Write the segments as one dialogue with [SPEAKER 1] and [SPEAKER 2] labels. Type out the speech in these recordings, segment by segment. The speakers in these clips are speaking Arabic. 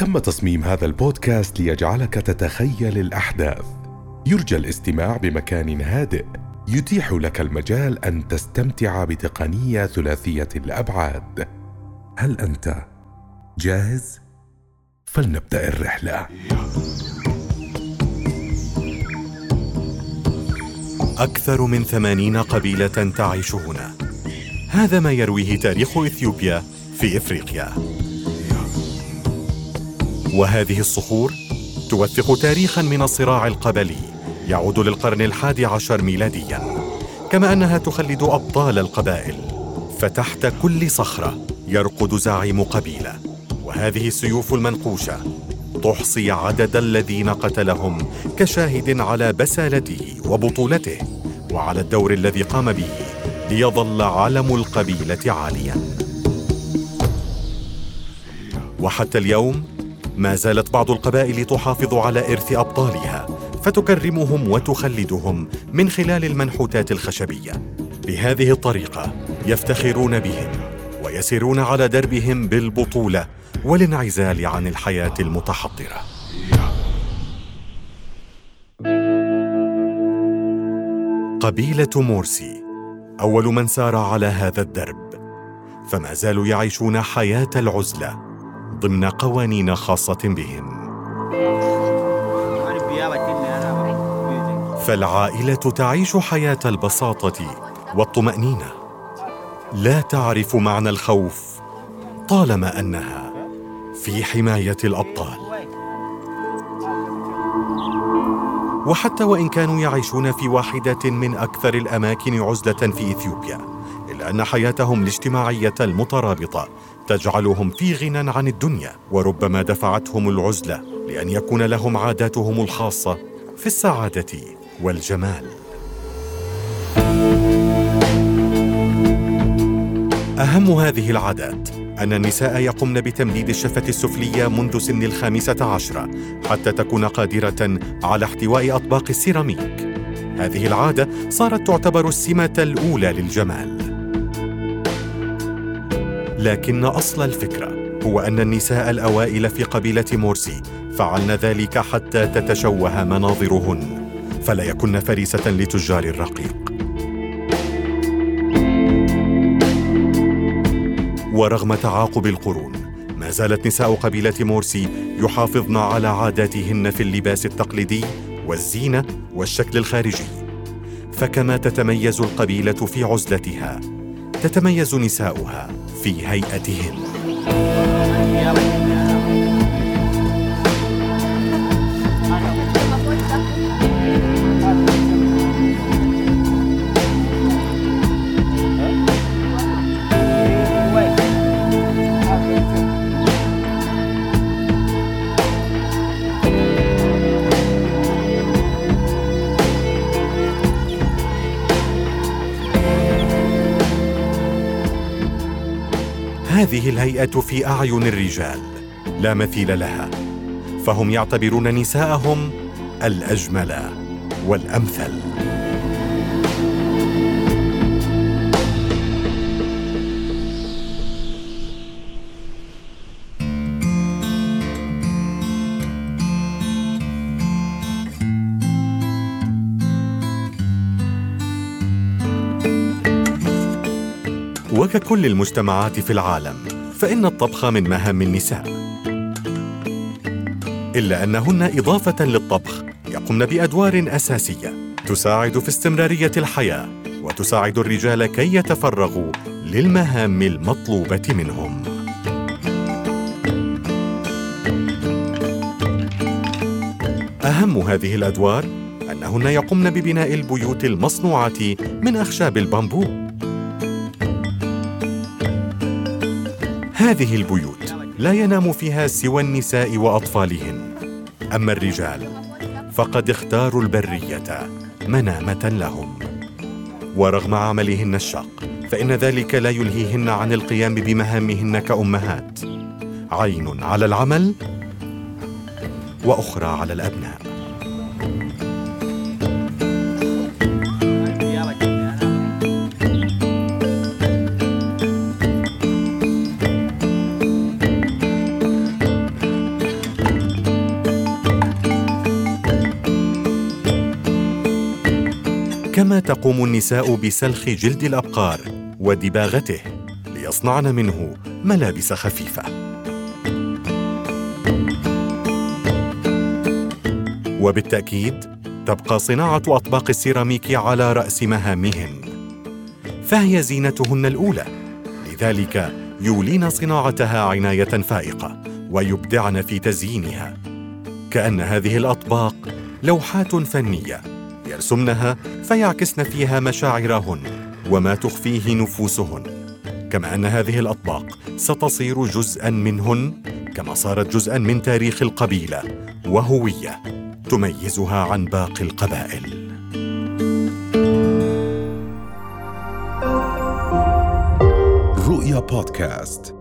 [SPEAKER 1] تم تصميم هذا البودكاست ليجعلك تتخيل الأحداث. يرجى الاستماع بمكان هادئ. يتيح لك المجال أن تستمتع بتقنية ثلاثية الأبعاد. هل أنت جاهز؟ فلنبدأ الرحلة.
[SPEAKER 2] أكثر من ثمانين قبيلة تعيش هنا. هذا ما يرويه تاريخ إثيوبيا في إفريقيا. وهذه الصخور توثق تاريخا من الصراع القبلي يعود للقرن الحادي عشر ميلاديا. كما أنها تخلد أبطال القبائل فتحت كل صخرة يرقد زعيم قبيلة. وهذه السيوف المنقوشة تحصي عدد الذين قتلهم كشاهد على بسالته وبطولته وعلى الدور الذي قام به ليظل علم القبيلة عاليا. وحتى اليوم ما زالت بعض القبائل تحافظ على إرث أبطالها فتكرمهم وتخلدهم من خلال المنحوتات الخشبية. بهذه الطريقة يفتخرون بهم ويسيرون على دربهم بالبطولة والانعزال عن الحياة المتحضرة. قبيلة مورسي أول من سار على هذا الدرب. فما زالوا يعيشون حياة العزلة ضمن قوانين خاصة بهم. فالعائلة تعيش حياة البساطة والطمأنينة. لا تعرف معنى الخوف طالما أنها في حماية الأبطال. وحتى وإن كانوا يعيشون في واحدة من أكثر الأماكن عزلة في إثيوبيا إلا أن حياتهم الاجتماعية المترابطة تجعلهم في غنى عن الدنيا وربما دفعتهم العزلة لأن يكون لهم عاداتهم الخاصة في السعادة والجمال أهم هذه العادات أن النساء يقمن بتمديد الشفة السفلية منذ سن الخامسة عشرة حتى تكون قادرة على احتواء أطباق السيراميك. هذه العادة صارت تعتبر السمة الأولى للجمال. لكن أصل الفكرة هو أن النساء الأوائل في قبيلة مورسي فعلن ذلك حتى تتشوه مناظرهن فلا يكن فريسة لتجار الرقيق. ورغم تعاقب القرون ما زالت نساء قبيلة مورسي يحافظن على عاداتهن في اللباس التقليدي والزينة والشكل الخارجي فكما تتميز القبيلة في عزلتها تتميز نساؤها في هيئتهن. هذه الهيئة في أعين الرجال. لا مثيل لها. فهم يعتبرون نساءهم الأجمل والأمثل. وككل المجتمعات في العالم فإن الطبخ من مهام النساء. إلا أنهن إضافة للطبخ يقمن بأدوار أساسية تساعد في استمرارية الحياة وتساعد الرجال كي يتفرغوا للمهام المطلوبة منهم. أهم هذه الأدوار أنهن يقمن ببناء البيوت المصنوعة من أخشاب البامبو. هذه البيوت لا ينام فيها سوى النساء وأطفالهن. أما الرجال فقد اختاروا البرية منامة لهم. ورغم عملهن الشاق فإن ذلك لا يلهيهن عن القيام بمهامهن كأمهات. عين على العمل وأخرى على الأبناء. تقوم النساء بسلخ جلد الأبقار ودباغته ليصنعن منه ملابس خفيفة. وبالتأكيد تبقى صناعة أطباق السيراميك على رأس مهامهن. فهي زينتهن الأولى. لذلك يولين صناعتها عناية فائقة ويبدعن في تزيينها. كأن هذه الأطباق لوحات فنية. يرسمنها فيعكسن فيها مشاعرهن وما تخفيه نفوسهن. كما أن هذه الأطباق ستصير جزءا منهن كما صارت جزءا من تاريخ القبيلة وهوية تميزها عن باقي القبائل.
[SPEAKER 1] رؤيا بودكاست.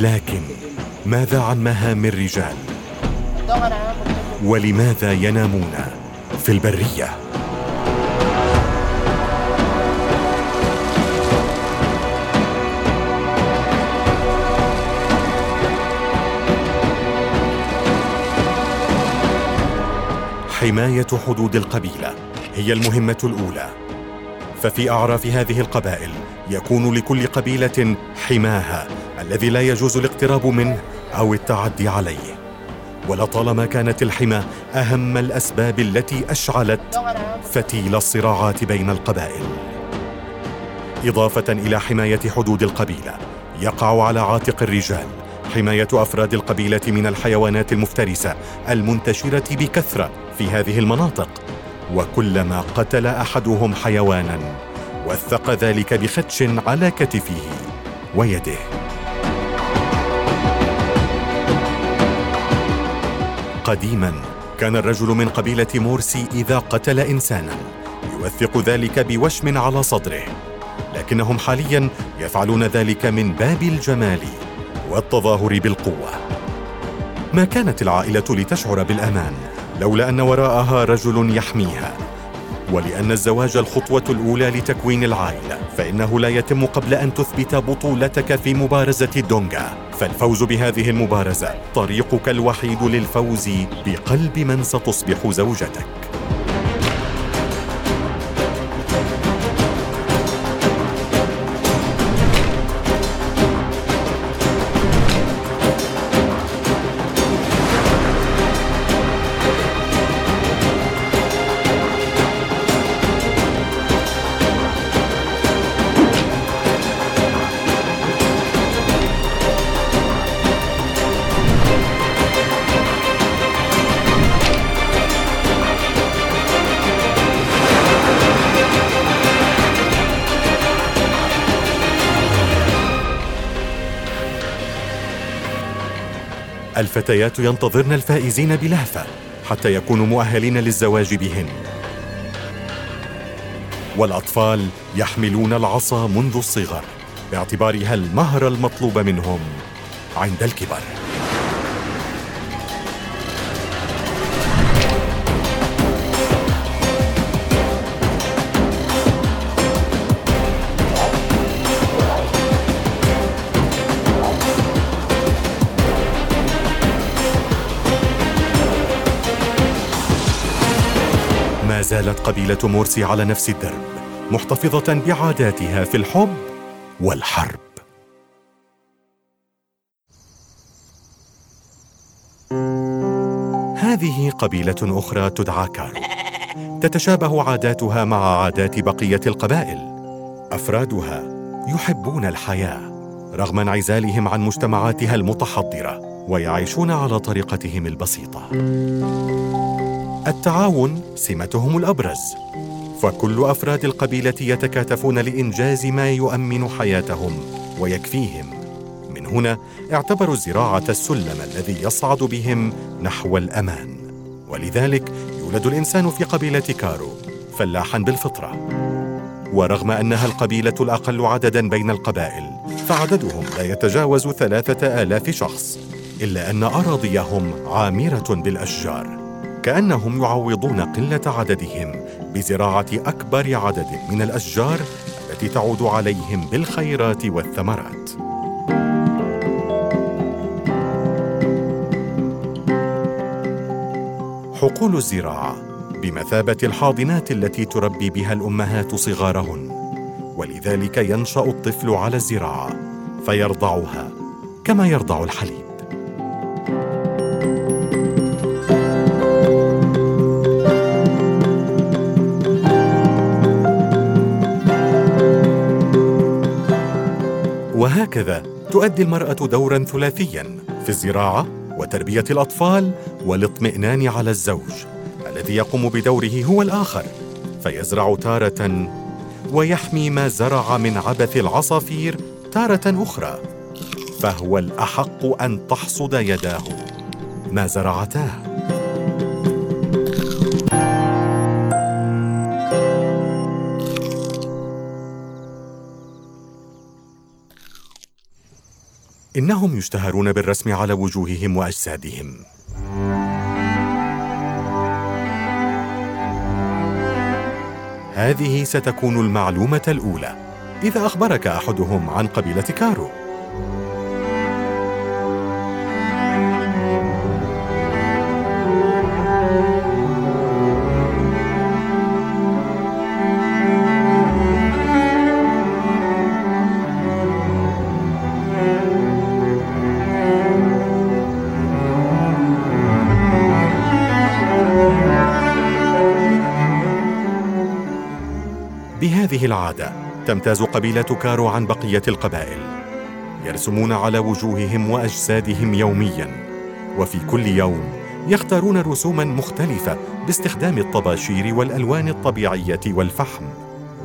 [SPEAKER 2] لكن ماذا عن مهام الرجال؟ ولماذا ينامون في البرية؟ حماية حدود القبيلة هي المهمة الأولى. ففي أعراف هذه القبائل يكون لكل قبيلة حماها الذي لا يجوز الاقتراب منه أو التعدي عليه. ولطالما كانت الحمى أهم الأسباب التي أشعلت فتيل الصراعات بين القبائل. إضافة إلى حماية حدود القبيلة يقع على عاتق الرجال حماية أفراد القبيلة من الحيوانات المفترسة المنتشرة بكثرة في هذه المناطق. وكلما قتل أحدهم حيوانا وثق ذلك بخدش على كتفه ويده. قديما. كان الرجل من قبيلة مورسي إذا قتل انسانا. يوثق ذلك بوشم على صدره. لكنهم حاليا يفعلون ذلك من باب الجمال والتظاهر بالقوة. ما كانت العائلة لتشعر بالأمان لولا أن وراءها رجل يحميها؟ ولأن الزواج الخطوة الأولى لتكوين العائلة فإنه لا يتم قبل أن تثبت بطولتك في مبارزة الدونغا فالفوز بهذه المبارزة. طريقك الوحيد للفوز بقلب من ستصبح زوجتك. الفتيات ينتظرن الفائزين بلهفة حتى يكونوا مؤهلين للزواج بهن. والأطفال يحملون العصا منذ الصغر باعتبارها المهر المطلوب منهم عند الكبر زالت قبيلة مورسي على نفس الدرب محتفظة بعاداتها في الحب والحرب. هذه قبيلة أخرى تدعى كارو تتشابه عاداتها مع عادات بقية القبائل. أفرادها يحبون الحياة رغم انعزالهم عن مجتمعاتها المتحضرة ويعيشون على طريقتهم البسيطة. التعاون سمتهم الأبرز. فكل أفراد القبيلة يتكاتفون لإنجاز ما يؤمن حياتهم ويكفيهم. من هنا اعتبروا الزراعة السلم الذي يصعد بهم نحو الأمان. ولذلك يولد الإنسان في قبيلة كارو فلاحا بالفطرة. ورغم أنها القبيلة الأقل عددا بين القبائل فعددهم لا يتجاوز ثلاثة آلاف شخص إلا أن أراضيهم عامرة بالأشجار. كأنهم يعوضون قلة عددهم بزراعة أكبر عدد من الأشجار التي تعود عليهم بالخيرات والثمرات. حقول الزراعة بمثابة الحاضنات التي تربي بها الأمهات صغارهن ولذلك ينشأ الطفل على الزراعة فيرضعها كما يرضع الحليب. وهكذا تؤدي المرأة دورا ثلاثيا في الزراعة وتربية الأطفال والاطمئنان على الزوج. الذي يقوم بدوره هو الآخر. فيزرع تارة ويحمي ما زرع من عبث العصافير تارة أخرى. فهو الأحق أن تحصد يداه. ما زرعتاه إنهم يشتهرون بالرسم على وجوههم وأجسادهم. هذه ستكون المعلومة الأولى. إذا أخبرك أحدهم عن قبيلة كارو. تمتاز قبيله كارو عن بقية القبائل يرسمون على وجوههم وأجسادهم يوميا وفي كل يوم يختارون رسوما مختلفة باستخدام الطباشير والألوان الطبيعية والفحم.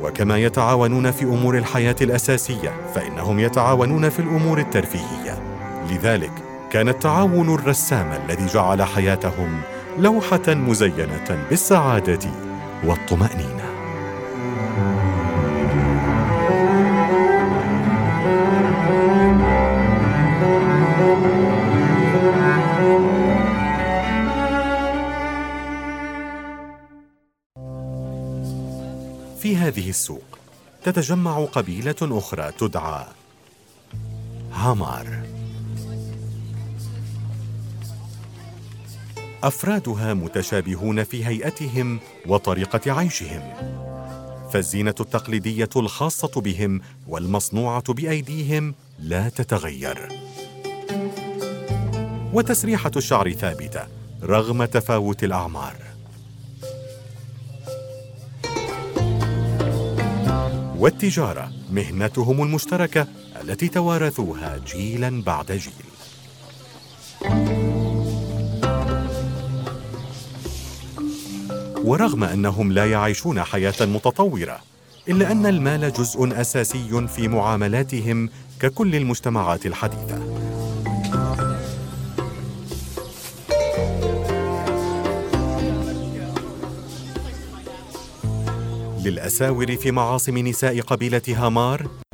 [SPEAKER 2] وكما يتعاونون في أمور الحياة الأساسية فإنهم يتعاونون في الأمور الترفيهية. لذلك كان التعاون الرسام الذي جعل حياتهم لوحة مزينة بالسعادة والطمأنينة. هذه السوق تتجمع قبيلة أخرى تدعى هامار. أفرادها متشابهون في هيئتهم وطريقة عيشهم. فالزينة التقليدية الخاصة بهم والمصنوعة بأيديهم لا تتغير. وتسريحة الشعر ثابتة رغم تفاوت الأعمار. والتجارة مهنتهم المشتركة التي توارثوها جيلا بعد جيل. ورغم أنهم لا يعيشون حياة متطورة إلا أن المال جزء أساسي في معاملاتهم ككل المجتمعات الحديثة. للأساور في معاصم نساء قبيلة هامار؟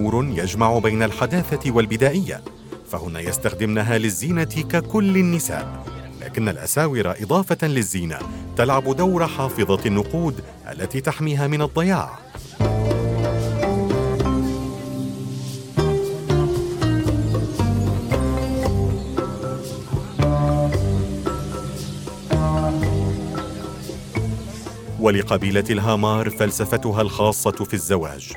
[SPEAKER 2] دور يجمع بين الحداثة والبدائية فهن يستخدمنها للزينة ككل النساء. لكن الأساور إضافة للزينة تلعب دور حافظة النقود التي تحميها من الضياع. ولقبيلة الهامار فلسفتها الخاصة في الزواج.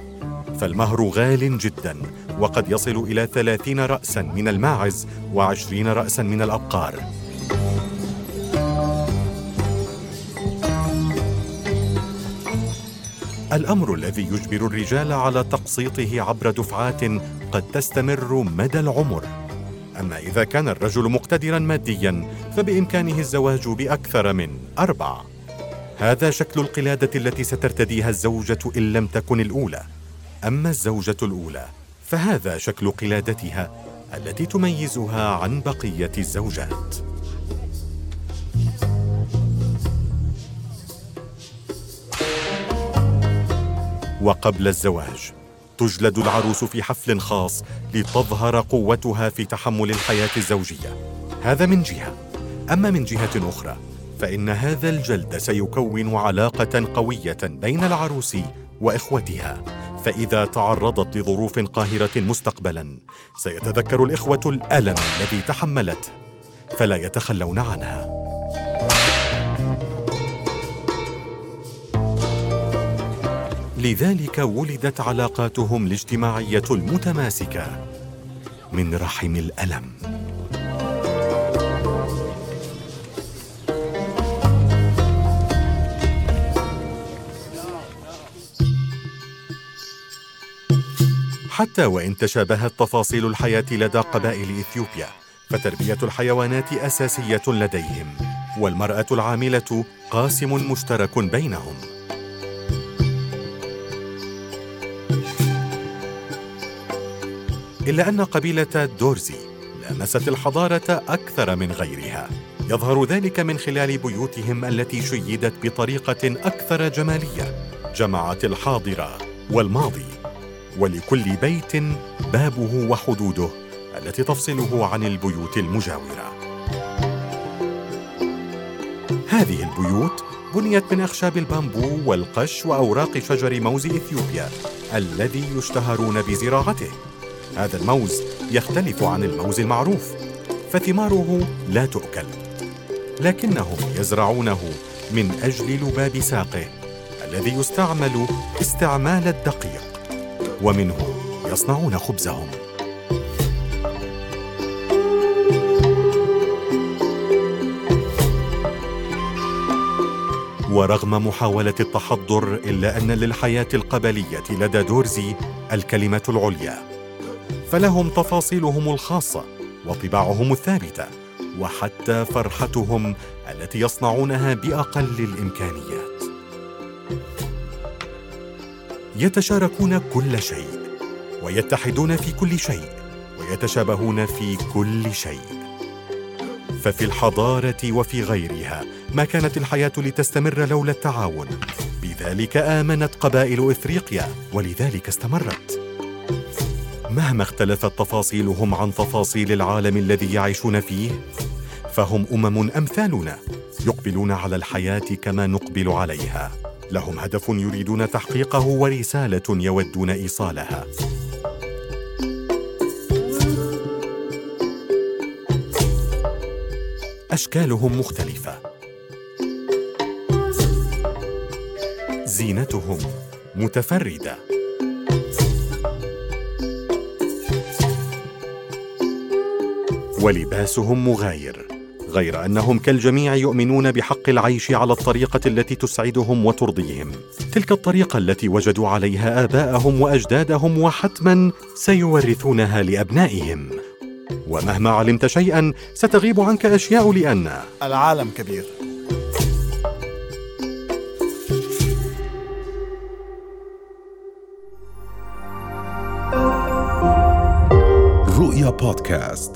[SPEAKER 2] فالمهر غال جدا وقد يصل إلى ثلاثين رأسا من الماعز وعشرين رأسا من الأبقار. الأمر الذي يجبر الرجال على تقسيطه عبر دفعات قد تستمر مدى العمر. أما إذا كان الرجل مقتدرا ماديا فبإمكانه الزواج بأكثر من أربع هذا شكل القلادة التي سترتديها الزوجة إن لم تكن الأولى. أما الزوجة الأولى فهذا شكل قلادتها التي تميزها عن بقية الزوجات. وقبل الزواج تجلد العروس في حفل خاص لتظهر قوتها في تحمل الحياة الزوجية. هذا من جهة. أما من جهة أخرى فإن هذا الجلد سيكون علاقة قوية بين العروس وإخوتها. فإذا تعرضت لظروف قاهرة مستقبلا سيتذكر الإخوة الألم الذي تحملته فلا يتخلون عنها. لذلك ولدت علاقاتهم الاجتماعية المتماسكة من رحم الألم. حتى وإن تشابهت تفاصيل الحياة لدى قبائل إثيوبيا فتربية الحيوانات أساسية لديهم والمرأة العاملة قاسم مشترك بينهم. إلا أن قبيلة دورزي لامست الحضارة أكثر من غيرها. يظهر ذلك من خلال بيوتهم التي شيدت بطريقة أكثر جمالية جمعت الحاضر والماضي. ولكل بيت بابه وحدوده التي تفصله عن البيوت المجاورة. هذه البيوت بنيت من أخشاب البامبو والقش وأوراق شجر موز إثيوبيا الذي يشتهرون بزراعته. هذا الموز يختلف عن الموز المعروف فثماره لا تؤكل لكنهم يزرعونه من أجل لباب ساقه الذي يستعمل استعمال الدقيق. ومنه يصنعون خبزهم. ورغم محاولة التحضر إلا أن للحياة القبلية لدى دورزي الكلمة العليا فلهم تفاصيلهم الخاصة وطباعهم الثابتة وحتى فرحتهم التي يصنعونها بأقل الإمكانيات. يتشاركون كل شيء ويتحدون في كل شيء ويتشابهون في كل شيء. ففي الحضارة وفي غيرها ما كانت الحياة لتستمر لولا التعاون. بذلك آمنت قبائل إفريقيا ولذلك استمرت. مهما اختلفت تفاصيلهم عن تفاصيل العالم الذي يعيشون فيه فهم أمم أمثالنا يقبلون على الحياة كما نقبل عليها. لهم هدف يريدون تحقيقه ورسالة يودون إيصالها. أشكالهم مختلفة. زينتهم متفردة. ولباسهم مغاير. غير أنهم كالجميع يؤمنون بحق العيش على الطريقة التي تسعدهم وترضيهم. تلك الطريقة التي وجدوا عليها آباءهم وأجدادهم وحتما سيورثونها لأبنائهم. ومهما علمت شيئا ستغيب عنك أشياء لأن
[SPEAKER 3] العالم كبير.
[SPEAKER 1] رؤيا بودكاست.